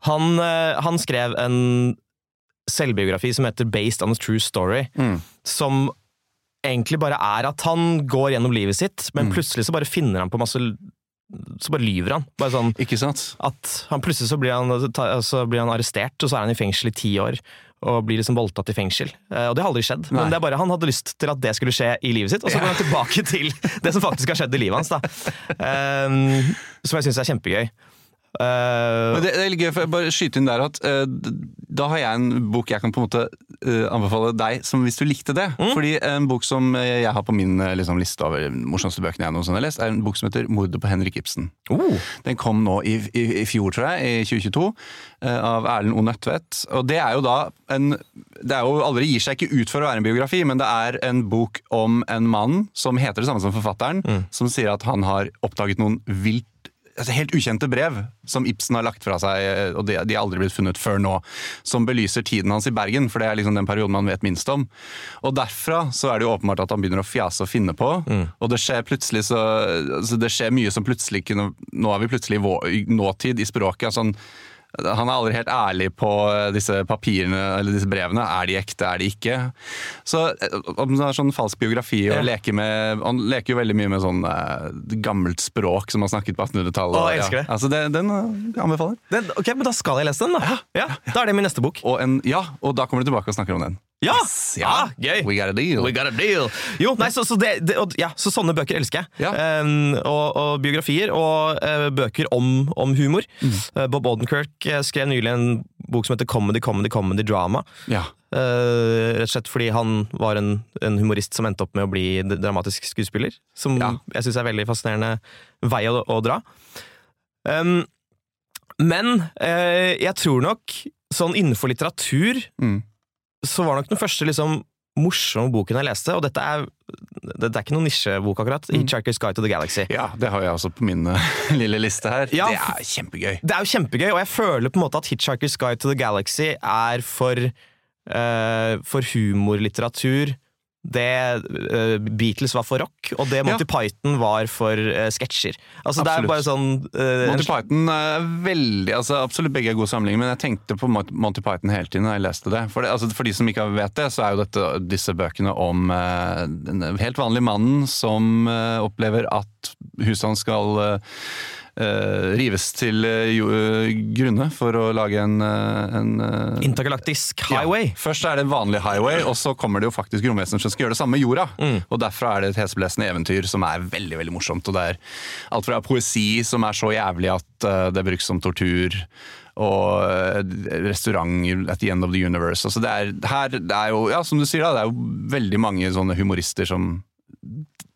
Han, eh, han skrev en selvbiografi som heter Based on a True Story, Mm. som egentlig bare er at han går gjennom livet sitt, men Mm. plutselig så bare finner han på masse Så bare lyver han. Bare sånn Ikke sant? at han plutselig så blir han, så blir han arrestert, og så er han i fengsel i ti år. Og blir liksom voldtatt i fengsel. Eh, Og det har aldri skjedd. Nei. Men det er bare han hadde lyst til at det skulle skje i livet sitt, og så går han tilbake til det som faktisk har skjedd i livet hans. da. Um, som jeg syns er kjempegøy. Men det, det er litt gøy, for jeg bare skyte inn der at uh, da har jeg en bok jeg kan på en måte uh, anbefale deg, som hvis du likte det. Fordi en bok som jeg har på min liksom, liste over morsomste bøkene jeg noensinne har lest, er en bok som heter 'Mordet på Henrik Ibsen'. oh, Den kom nå i, i, i fjor, tror jeg, i 2022, eh, av Erlend O. Nødtvedt. Og det er jo da en det er jo, Aldri gir seg ikke ut for å være en biografi, men det er en bok om en mann som heter det samme som forfatteren, som sier at han har oppdaget noen vilt Helt ukjente brev som Ibsen har lagt fra seg, eh, og de, de er aldri blitt funnet før nå, som belyser tiden hans i Bergen, for det er liksom den perioden man vet minst om. Og derfra så er det jo åpenbart at han begynner å fjase og finne på, og det skjer plutselig så altså Det skjer mye som plutselig kunne Nå er vi plutselig i nåtid i språket. altså han er aldri helt ærlig på eh, disse papirene eller disse brevene. Er de ekte, er de ikke? Så eh, om det er sånn falsk biografi og Ja. leker med Han leker jo veldig mye med sånn eh, gammelt språk som han snakket på 1800-tallet. Å, jeg elsker det. Altså det, den eh, anbefaler. den, ok, men da skal jeg lese den, da. Ja, Da er det min neste bok. Og en, ja, og da kommer du tilbake og snakker om den. Ja! Yes, ja. Ah, gøy! We got a deal. We got a deal! Jo, nei, så, så, det, det, ja, så sånne bøker elsker jeg. Ja. Um, og, og biografier, og uh, bøker om, om humor. Mm. Uh, Bob Odenkirk eh, skrev nylig en bok som heter Comedy, Comedy, Comedy Drama. Ja. Uh, rett og slett fordi han var en, en humorist som endte opp med å bli dramatisk skuespiller. Som jeg syns er veldig fascinerende vei å, å dra. Um, men jeg tror nok, sånn innenfor litteratur, Mm. Så var nok den første liksom morsomme boken jeg leste, og dette er, det er ikke noen nisjebok akkurat, Mm. 'Hitchhiker's Guide to the Galaxy'. ja, det har jeg også på min eh, lille liste her. Ja, det er kjempegøy. Det er jo kjempegøy, og jeg føler på en måte at 'Hitchhiker's Guide to the Galaxy' er for, uh, for humorlitteratur det uh, Beatles var for rock, og det Monty Python var for uh, sketsjer. Altså, det er bare sånn uh, Monty Python er veldig altså Absolutt begge er gode sammenligninger, men jeg tenkte på Monty Python hele tiden da jeg leste det. For, det, altså, for de som ikke vet det, så er jo dette, disse bøkene om uh, den helt vanlige mannen som opplever at huset hans skal rives til eh, eh, grunne for å lage en, eh, en eh, Intergalaktisk highway. ja. Først er det en vanlig highway, og så kommer det jo faktisk romvesener som skal gjøre det samme med jorda. Og Derfra er det et heseblesende eventyr som er veldig veldig morsomt. og Det er alt fra poesi som er så jævlig at eh, det brukes som tortur, og eh, restaurant at the end of the universe. Altså det er, her, det er jo, ja, som du sier, da, det er jo veldig mange sånne humorister som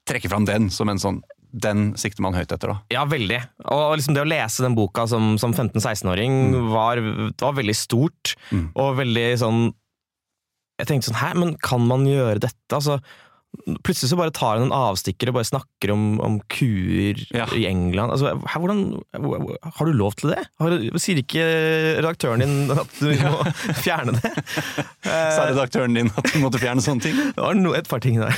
trekker fram den som en sånn Den sikter man høyt etter, da. Ja, veldig. Og liksom det å lese den boka som, som 15-16-åring var, var veldig stort, Mm. og veldig sånn Jeg tenkte sånn Hæ, men kan man gjøre dette? Altså, Plutselig så bare tar han en avstikker og bare snakker om, om kuer Ja. i England. Altså, her, hvordan, har du lov til det? Har, sier ikke redaktøren din at du må fjerne det? Sa redaktøren din at du måtte fjerne sånne ting? Det var no, et par ting der.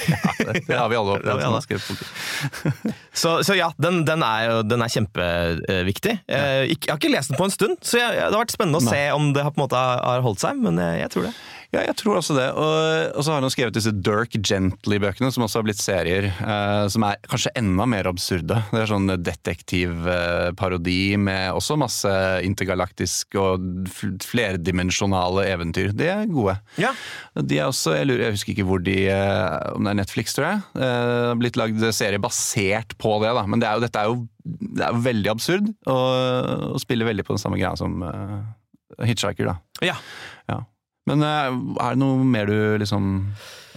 Det har vi alle Det har opplevd. vi alle. har. Så, så ja, den, den er, den er kjempeviktig. Jeg, jeg har ikke lest den på en stund, så jeg, det har vært spennende å Nei. se om det har, måte har holdt seg, men jeg, jeg tror det. Ja, jeg tror også det. Og, og så har han skrevet disse Dirk Gently-bøkene, som også har blitt serier. Eh, som er kanskje enda mer absurde. Det er sånn detektivparodi med også masse intergalaktisk og flerdimensjonale eventyr. De er gode. Ja. De er også, jeg, lurer, jeg husker ikke hvor de eh, Om det er Netflix, tror jeg. Eh, blitt lagd serie basert på det, da. Men det er jo, dette er jo, det er jo veldig absurd, og, og spiller veldig på den samme greia som eh, Hitchhiker, da. Ja. Ja. Men eh, er det noe mer du liksom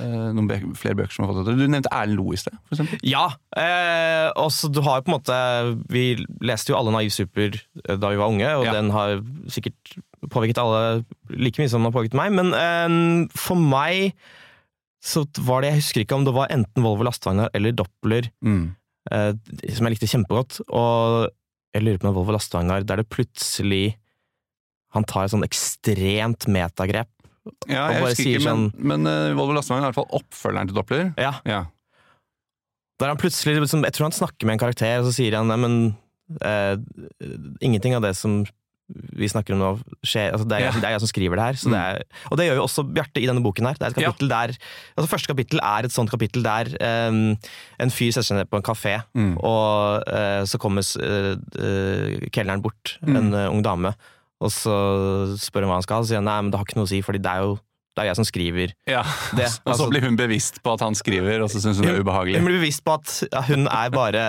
eh, Noen bøk, flere bøker som har fått det? Du nevnte Erlend Loe i sted, for eksempel. Ja, eh, også du har jo på en måte Vi leste jo alle Naiv Super eh, da vi var unge, og Ja. den har sikkert påvirket alle like mye som den har påvirket meg. Men eh, for meg så var det Jeg husker ikke om det var enten Volvo Lastvagnar eller Doppler Mm. eh, som jeg likte kjempegodt. Og jeg lurer på om Volvo Lastvagnar der det plutselig Han tar et sånn ekstremt metagrep. Ja, jeg husker ikke, sånn- men, men eh, Volvo Lastvogn er i hvert fall oppfølgeren til Doppler. Ja, Ja. Der han plutselig liksom, Jeg tror han snakker med en karakter, og så sier han men eh, ingenting av det som vi snakker om nå, skjer altså, det, er, Ja. det er jeg som skriver det her. Så Mm. det er, og det gjør jo også Bjarte i denne boken her. Det er et kapittel der altså Første kapittel er et sånt kapittel der um, en fyr setter seg ned på en kafé, Mm. og uh, så kommer uh, kelneren bort, Mm. en ung dame, og så spør hun hva han skal, og så sier han nei, men det har ikke noe å si, fordi det er jo det er jeg som skriver. Ja. Det, og så altså- blir hun bevisst på at han skriver, og så syns hun det er ubehagelig. Hun blir bevisst på at ja, hun er bare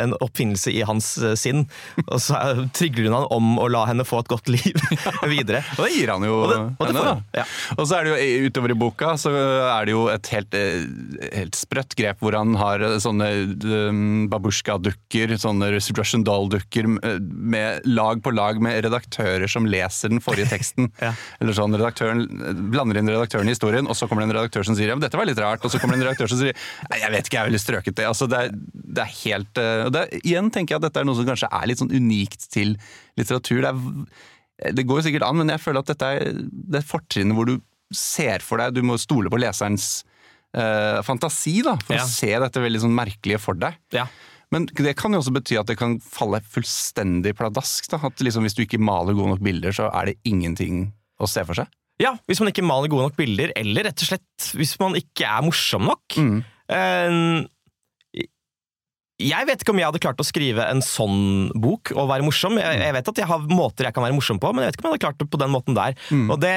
en oppfinnelse i hans eh, sinn, og så eh, trygler hun han om å la henne få et godt liv videre. Og det gir han jo Og det, og det henne, får da. Ja. Og så er det jo utover i boka så er det jo et helt, eh, helt sprøtt grep hvor han har sånne um, babusjka-dukker, sånne Russian doll-dukker eh, med lag på lag med redaktører som leser den forrige teksten. Eller sånn, redaktøren blander inn redaktøren i historien, og så kommer det en redaktør som sier ja, men dette var litt rart, og så kommer det en redaktør som sier nei, jeg vet ikke, jeg ville strøket det. Altså, det, er, det er helt eh, det er, Igjen tenker jeg at dette er noe som kanskje er litt sånn unikt til litteratur. Det, er, det går jo sikkert an, men jeg føler at dette er det fortrinnet hvor du ser for deg Du må stole på leserens uh, fantasi da, for Ja. å se dette veldig sånn merkelige for deg. Ja. Men det kan jo også bety at det kan falle fullstendig pladask. Da. At liksom hvis du ikke maler gode nok bilder, så er det ingenting å se for seg. Ja, hvis man ikke maler gode nok bilder, eller rett og slett hvis man ikke er morsom nok. Mm. Eh, jeg vet ikke om jeg hadde klart å skrive en sånn bok og være morsom. Jeg, jeg vet at jeg har måter jeg kan være morsom på, men jeg vet ikke om jeg hadde klart det på den måten der. Mm. Og det,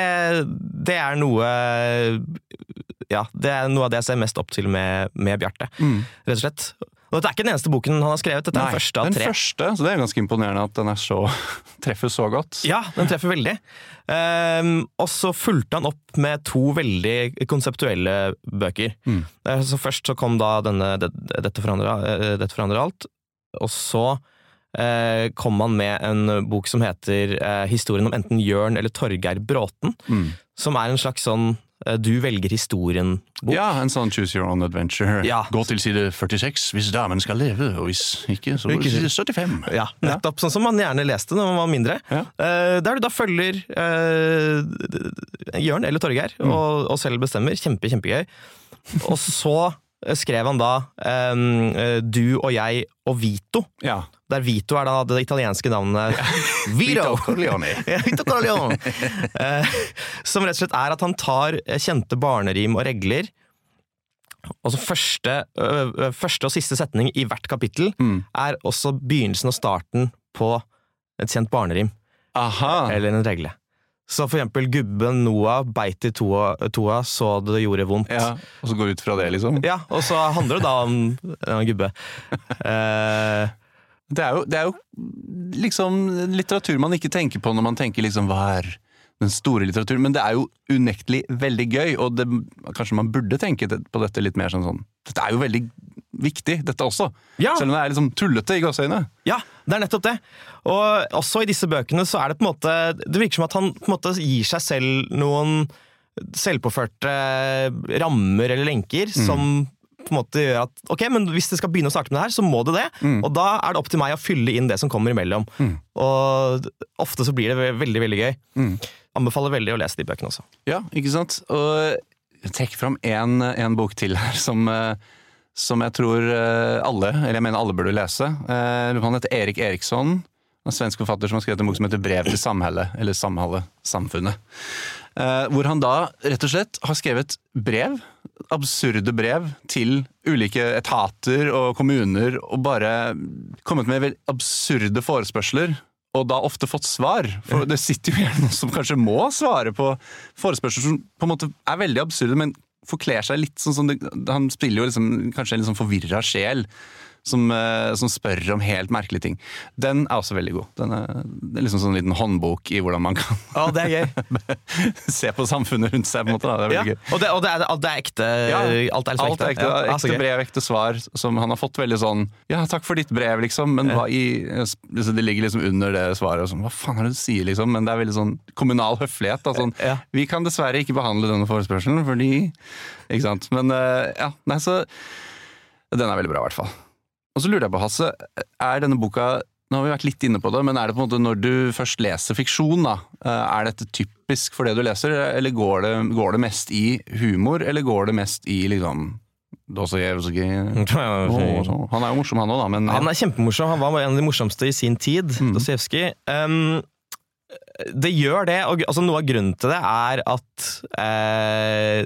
det er noe Ja, det er noe av det jeg ser mest opp til med, med Bjarte, Mm. rett og slett. Og dette er ikke den eneste boken han har skrevet, dette er den første av den tre. første, så det er ganske imponerende at den er så, treffer så godt. Ja, den treffer veldig. Um, og så fulgte han opp med to veldig konseptuelle bøker. Mm. Eh, Så først så kom da denne dette, forandrer, eh, 'Dette forandrer alt', og så uh, kom han med en bok som heter uh, 'Historien om enten Jørn eller Torgeir Bråten', Mm. som er en slags sånn du velger historien-bok. Ja, en sånn choose your own adventure. Ja. Gå til side 46 hvis damen skal leve, og hvis ikke, så Ikke side 75. Ja, nettopp. Sånn som man gjerne leste når man var mindre. Ja. Eh, der du da følger eh, Jørn eller Torgeir, Mm. og, og selv bestemmer. Kjempe, kjempegøy. Og så skrev han da um, Du og jeg og Vito. Ja. Der Vito er da det italienske navnet Vito! Corleone. Vito Corleone. uh, som rett og slett er at han tar eh, kjente barnerim og regler, og så første, ø, første og siste setning i hvert kapittel Mm. er også begynnelsen og starten på et kjent barnerim, Aha. eller en regle. Så for eksempel gubben Noah beit i toa, toa så det gjorde vondt. Ja, og så går ut fra det, liksom. Ja, og så handler det da om en gubbe. Eh, Det er, jo, det er jo liksom litteratur man ikke tenker på når man tenker liksom hva er den store litteraturen, men det er jo unektelig veldig gøy, og det, kanskje man burde tenke på dette litt mer sånn sånn Dette er jo veldig viktig, dette også. Ja. Selv om det er liksom tullete i gåseøynene. Ja, det er nettopp det. Og også i disse bøkene så er det på en måte Det virker som at han på en måte gir seg selv noen selvpåførte rammer eller lenker som på en måte gjør at ok, men hvis det skal begynne å starte med det her, så må det det. Og da er det opp til meg å fylle inn det som kommer imellom. Og ofte så blir det veldig, veldig gøy. Anbefaler veldig å lese de bøkene også. Ja, ikke sant? Og jeg trekker fram en, en bok til her som, eh, som jeg tror eh, alle, eller jeg mener alle burde lese. Eh, Han heter Erik Eriksson, en svensk forfatter som har skrevet en bok som heter Brev til samhellet, eller Samhallet, Samfunnet. Eh, Hvor han da rett og slett har skrevet brev, absurde brev, til ulike etater og kommuner, og bare kommet med absurde forespørsler. Og da ofte fått svar. For det sitter jo gjerne noen som kanskje må svare på forespørsler som på en måte er veldig absurde, men forkler seg litt sånn som det, Han spiller jo liksom, kanskje en litt sånn forvirra sjel. Som, eh, som spør om helt merkelige ting. Den er også veldig god. Den er, det er liksom sånn en liten håndbok i hvordan man kan Ja, det er gøy. se på samfunnet rundt seg. på en måte. Da. Det er Ja. gøy. Og, det, og det, er, alt er ekte? Ja, alt er liksom Alt er ekte, Ja, ekte brev, ekte svar, som han har fått veldig sånn Ja, takk for ditt brev, liksom, men hva i Det ligger liksom under det svaret. Og sånn, Hva faen er det du sier, liksom? Men det er veldig sånn kommunal høflighet. Da, sånn. Vi kan dessverre ikke behandle denne forespørselen fordi Ikke sant. Men eh, ja, nei, så Den er veldig bra, i hvert fall. Og så lurer jeg på, Hasse, er denne boka nå har vi vært litt inne på det, men er det på en måte når du først leser fiksjon, da, eh, er dette typisk for det du leser, eller går det, går det mest i humor, eller går det mest i liksom Dostojevskij Å, Han er jo morsom, han òg, da, men Han er kjempemorsom. Han var en av de morsomste i sin tid. Mm. Dostojevskij. Um, det gjør det, og altså, noe av grunnen til det er at eh,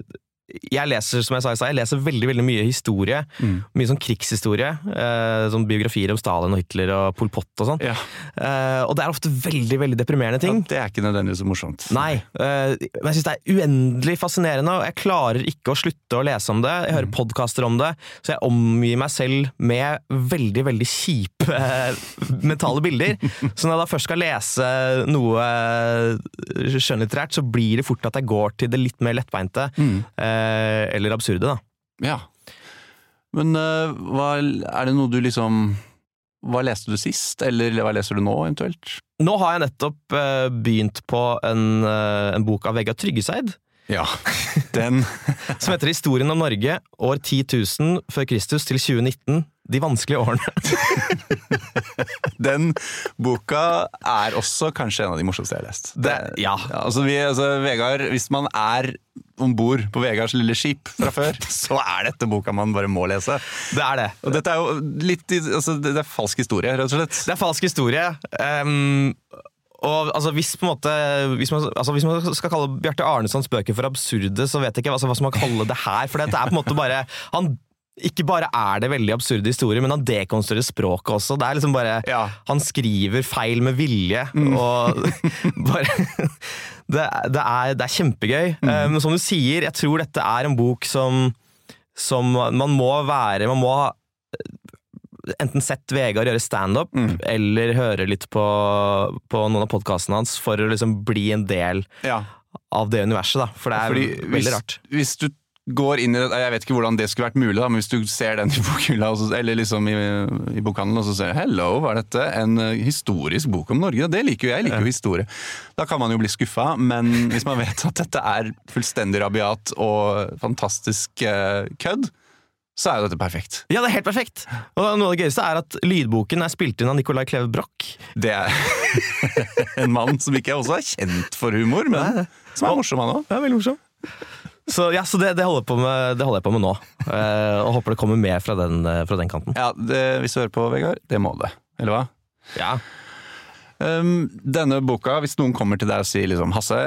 jeg leser som jeg sa jeg leser veldig veldig mye historie. Mm. Mye sånn krigshistorie. Eh, sånn biografier om Stalin og Hitler og Pol Pot og sånn. ja, Eh, og det er ofte veldig veldig deprimerende ting. Det er ikke nødvendigvis så morsomt. Nei, Eh, men jeg syns det er uendelig fascinerende, og jeg klarer ikke å slutte å lese om det. Jeg hører podkaster om det, så jeg omgir meg selv med veldig, veldig kjipe eh, mentale bilder. Så når jeg da først skal lese noe eh, skjønnlitterært, så blir det fort at jeg går til det litt mer lettbeinte, eh, eller absurde, da. Ja. Men eh, hva, er det noe du liksom Hva leste du sist, eller hva leser du nå, eventuelt? Nå har jeg nettopp eh, begynt på en, eh, en bok av Vegard Tryggeseid. Ja, den Som heter 'Historien om Norge år 10 000 før Kristus til 2019'. De vanskelige årene. Den boka er også kanskje en av de morsomste jeg har lest. Det- ja. altså, vi, altså, Vegard, hvis man er om bord på Vegards lille skip fra før, så er dette boka man bare må lese. Det er det. Og dette er jo litt altså, Det er falsk historie, rett og slett. Det er falsk historie. Um og altså, hvis, måte, hvis, man, altså, hvis man skal kalle Bjarte Arnesons bøker for absurde, så vet jeg ikke altså, hva som man kaller det her. For dette er på en måte bare han, Ikke bare er det veldig absurde historier, men han dekonstruerer språket også. Det er liksom bare Ja. Han skriver feil med vilje, og bare det, det, er, det er kjempegøy. Mm. Men som du sier, jeg tror dette er en bok som, som man må være Man må ha enten sett Vegard gjøre standup, eller høre litt på, på noen av podkastene hans for å liksom bli en del Ja. av det universet. da For det er Fordi veldig hvis, rart. Hvis du går inn i det, Jeg vet ikke hvordan det skulle vært mulig, da, men hvis du ser den i bokhylla, eller liksom i, i bokhandelen, og så ser du 'hello, hva er dette?' En eh, historisk bok om Norge. Det liker jo jeg. Jeg liker jo historie. Da kan man jo bli skuffa, men hvis man vet at dette er fullstendig rabiat og fantastisk eh, kødd, så er jo dette perfekt. Ja, det er helt perfekt! Og noe av det gøyeste er at lydboken er spilt inn av Nicolai Kleve Broch. Det er en mann som ikke også er kjent for humor, men som er morsom, han òg. Er veldig morsom. Så, ja, så det, det, holder jeg på med, det holder jeg på med nå. Eh, og håper det kommer mer fra den, eh, fra den kanten. Ja, det, hvis du hører på, Vegard, det må det. Eller hva? Ja. Um, denne boka, hvis noen kommer til deg og sier liksom 'Hasse,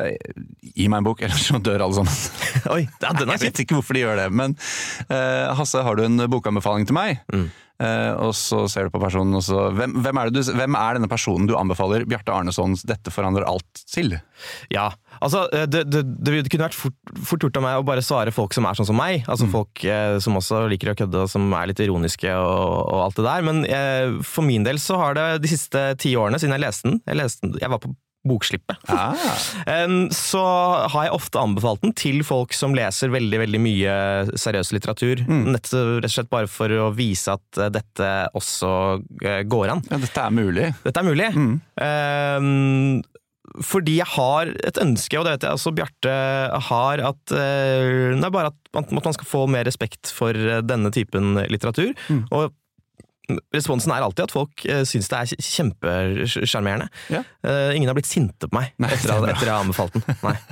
gi meg en bok, ellers så dør alle sammen'. Oi, ja, den er Jeg vet ikke hvorfor de gjør det, men uh, Hasse, har du en bokanbefaling til meg? Mm. Eh, og så ser du på personen, og så hvem, hvem, er du, hvem er denne personen du anbefaler Bjarte Arnesons 'Dette forandrer alt' til? Ja, altså eh, det, det, det kunne vært fort, fort gjort av meg å bare svare folk som er sånn som meg. Altså folk eh, som også liker å kødde, og som er litt ironiske og, og alt det der. Men eh, for min del så har det de siste ti årene, siden jeg leste den Jeg, leste den, jeg var på bokslippet. Ah, så har jeg ofte anbefalt den til folk som leser veldig veldig mye seriøs litteratur. Nett, rett og slett bare for å vise at eh, dette også eh, går an. ja, dette er mulig. Dette er mulig. Em, fordi jeg har et ønske, og det vet jeg også Bjarte har, at nei, er bare at man, at man skal få mer respekt for eh, denne typen litteratur. Mm. Og responsen er alltid at folk uh, syns det er kjempesjarmerende. Ja. Uh, ingen har blitt sinte på meg Nei, etter, er at- etter jeg har anbefalt den. Nei.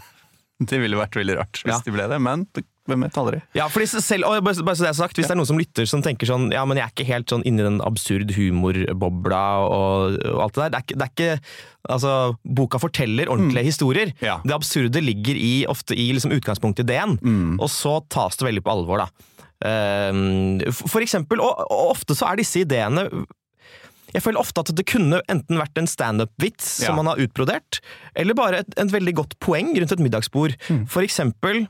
Det ville vært veldig rart hvis Ja. de ble det, men hvem vet aldri. Ja, selv, og bare, så det er sagt, Hvis det er noen som lytter som tenker sånn Ja, men jeg er ikke helt sånn inni den absurd humorbobla og, og alt det der. Det er ikke, det er ikke Altså, boka forteller ordentlige historier. Mm. Ja. Det absurde ligger i, ofte i liksom utgangspunktideen, Mm. og så tas det veldig på alvor, da. Ehm, for eksempel, og, og ofte så er disse ideene jeg føler ofte at det kunne enten vært en standup-vits Ja. som man har utbrodert, eller bare et, et veldig godt poeng rundt et middagsbord. Mm. For eksempel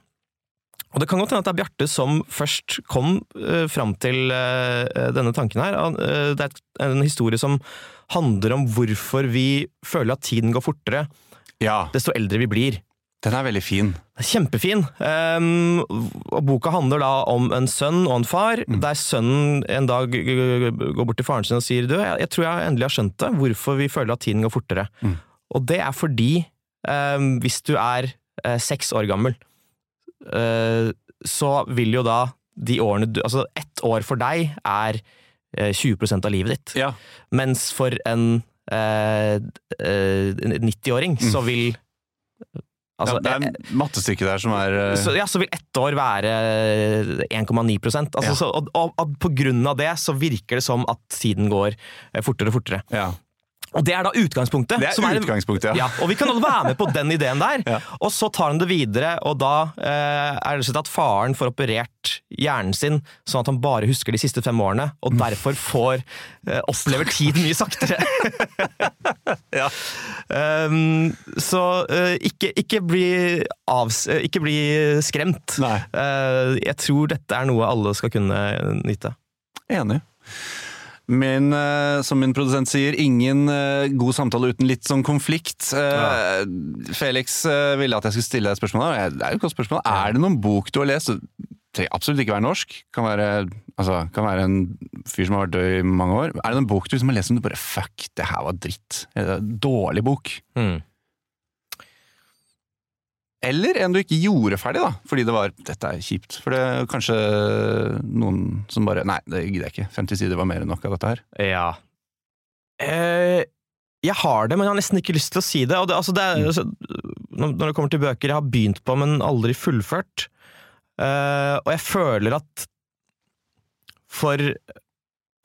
og det kan godt hende at det er Bjarte som først kom uh, fram til uh, denne tanken her. Eh, det er en historie som handler om hvorfor vi føler at tiden går fortere Ja, desto eldre vi blir. Den er veldig fin. Kjempefin. Um, boka handler da om en sønn og en far, Mm. der sønnen en dag går bort til faren sin og sier du, jeg, jeg tror jeg endelig har skjønt det, hvorfor vi føler at tiden går fortere. Mm. Og det er fordi um, hvis du er uh, seks år gammel, uh, så vil jo da de årene du Altså ett år for deg er uh, 20% av livet ditt. Ja. Mens for en eh, eh, 90-åring så vil altså, ja, det er mattestykket mattestykke der som er eh, så, ja, så vil ett år være 1,9 altså, Ja. så, og, og, og på grunn av det så virker det som at tiden går eh, fortere og fortere. ja. Og det er da utgangspunktet. Det som er utgangspunktet, ja. ja. Og vi kan alle være med på den ideen der. Ja. Og så tar han det videre, og da eh, er det at faren får operert hjernen sin sånn at han bare husker de siste fem årene, og Mm. derfor får eh, opplever tid mye saktere. Ja. Um, så eh, ikke, ikke, bli avs eh, ikke bli skremt. Eh, jeg tror dette er noe alle skal kunne nyte. Enig. Min, eh, som min produsent sier, ingen eh, god samtale uten litt sånn konflikt. Ja. Felix eh, ville at jeg skulle stille deg et spørsmål. Det er jo et godt spørsmål. Er det noen bok du har lest? Det trenger absolutt ikke være norsk. Kan være, altså, kan være en fyr som har vært død i mange år. Er det noen bok du liksom har lest som du bare Fuck, det her var dritt. Dårlig bok. Mm. Eller en du ikke gjorde ferdig, da, fordi det var 'dette er kjipt'. For det er kanskje noen som bare 'nei, det gidder jeg ikke'. 50 sider var mer enn nok av dette her. Ja. Eh, jeg har det, men jeg har nesten ikke lyst til å si det. Det, altså det er, altså, når det kommer til bøker jeg har begynt på, men aldri fullført. Eh, og jeg føler at for,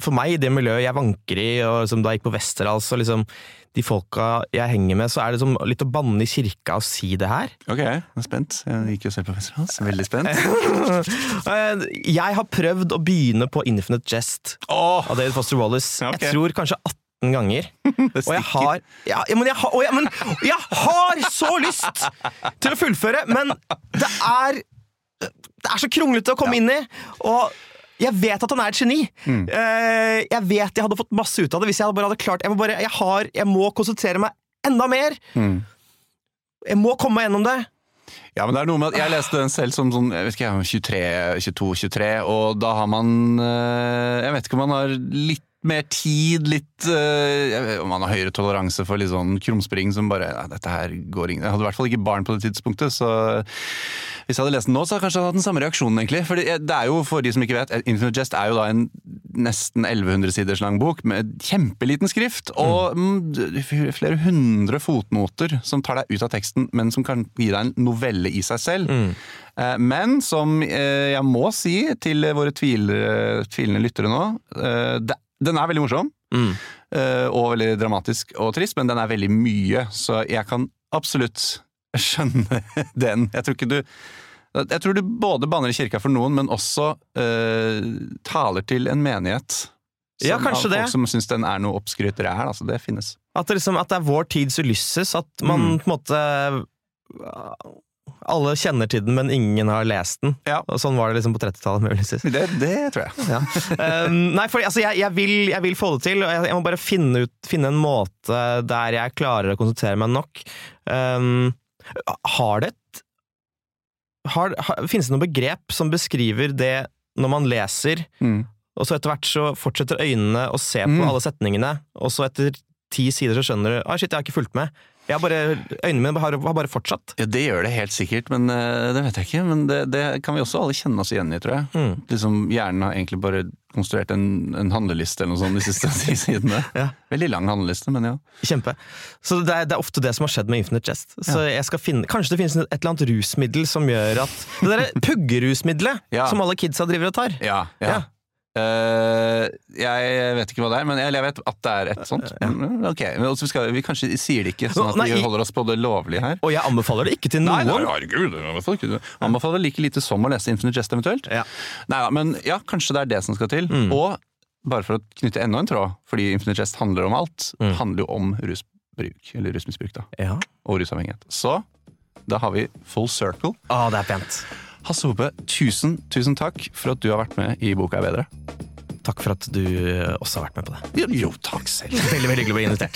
for meg, i det miljøet jeg vanker i, og liksom, da jeg gikk på Westerdals, og liksom de folka jeg henger med, så er det som litt å banne i kirka og si det her. Ok, jeg er spent. Jeg gikk jo selv på Westerdals. Veldig spent. Eh, jeg har prøvd å begynne på Infinite Jest oh. av David Foster Wallace. Okay. Jeg tror kanskje 18 ganger. Og jeg har ja, ja, men, jeg har, jeg, men jeg har så lyst til å fullføre, men det er Det er så kronglete å komme inn i. Og jeg vet at han er et geni. Mm. Eh, jeg vet jeg hadde fått masse ut av det hvis jeg bare hadde klart Jeg må, bare, jeg har, jeg må konsentrere meg enda mer. Mm. Jeg må komme meg gjennom det. Ja, men det er noe med at Jeg leste den selv som sånn, jeg vet ikke, 22-23, og da har man eh, Jeg vet ikke om man har litt mer tid, litt eh, Om man har høyere toleranse for litt sånn krumspring som bare ja, Dette her går ingen Jeg hadde i hvert fall ikke barn på det tidspunktet, så hvis jeg hadde lest den nå, så hadde jeg kanskje hatt den samme reaksjonen, egentlig. For det det er jo, for de som ikke vet, Infinite Jest er jo da en nesten 1100 siders lang bok med kjempeliten skrift og mm, flere hundre fotnoter som tar deg ut av teksten, men som kan gi deg en novelle i seg selv. Mm. Men som eh, jeg må si til våre tvilende lyttere nå, eh, det, den er veldig morsom. Mm. eh, Og veldig dramatisk og trist, men den er veldig mye, så jeg kan absolutt skjønne den. Jeg tror ikke du jeg tror du både banner i kirka for noen, men også uh, taler til en menighet. Som, Ja, kanskje det. Folk som syns den er noe oppskrytt ræl. Altså, det finnes. At det, liksom, at det er vår tids Ulysses. At man Mm. på en måte Alle kjenner til den, men ingen har lest den. Ja. Og sånn var det liksom på 30-tallet med Ulysses. Det, det tror jeg. Ja. Um, nei, for altså, jeg, jeg, vil, jeg vil få det til, og jeg, jeg må bare finne, ut, finne en måte der jeg klarer å konsentrere meg nok. Um, har det et har, har, Finnes det noe begrep som beskriver det når man leser, Mm. og så etter hvert så fortsetter øynene å se på Mm. alle setningene, og så etter ti sider så skjønner du ah, shit, jeg har ikke fulgt med. Jeg bare, Øynene mine har, har bare fortsatt. Ja, Det gjør det helt sikkert, men eh, det vet jeg ikke. Men det, det kan vi også alle kjenne oss igjen i, tror jeg. Mm. Liksom Hjernen har egentlig bare konstruert en, en handleliste eller noe sånt de siste ti sidene. Ja. Veldig lang handleliste, men ja. Kjempe. Så det er, det er ofte det som har skjedd med Infinite Jest. Så jeg skal finne, Kanskje det finnes et eller annet rusmiddel som gjør at Det derre puggerusmiddelet Ja. som alle kidsa driver og tar. Ja, Ja. Eh, jeg vet ikke hva det er, men jeg, vet at det er et sånt. Ja. Ok, men vi, skal, vi kanskje sier det ikke, sånn at Nei, vi holder oss på det lovlige her. Og jeg anbefaler det ikke til noen. nei, herregud, jeg. Anbefaler like lite som å lese Infinite Jest eventuelt. Ja. Nei, men ja, kanskje det er det som skal til. Og bare for å knytte enda en tråd, fordi Infinite Jest handler om alt, Mm. handler jo om rusbruk, eller rusmisbruk da, Ja. og rusavhengighet. Så da har vi full circle. Å, det er pent. Hasse Hope, tusen, tusen takk for at du har vært med i Boka er bedre. Takk for at du eh, også har vært med på det. Jo, jo takk selv. Veldig veldig hyggelig å bli invitert.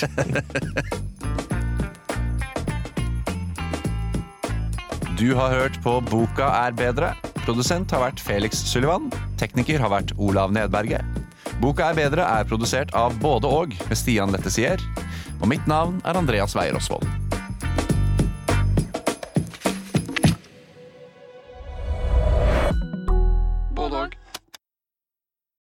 Du har hørt på Boka er bedre. Produsent har vært Felix Sullivan. Tekniker har vært Olav Nedberget. Boka er bedre er produsert av både og med Stian Lettesier. Og mitt navn er Andreas Weier Osvold.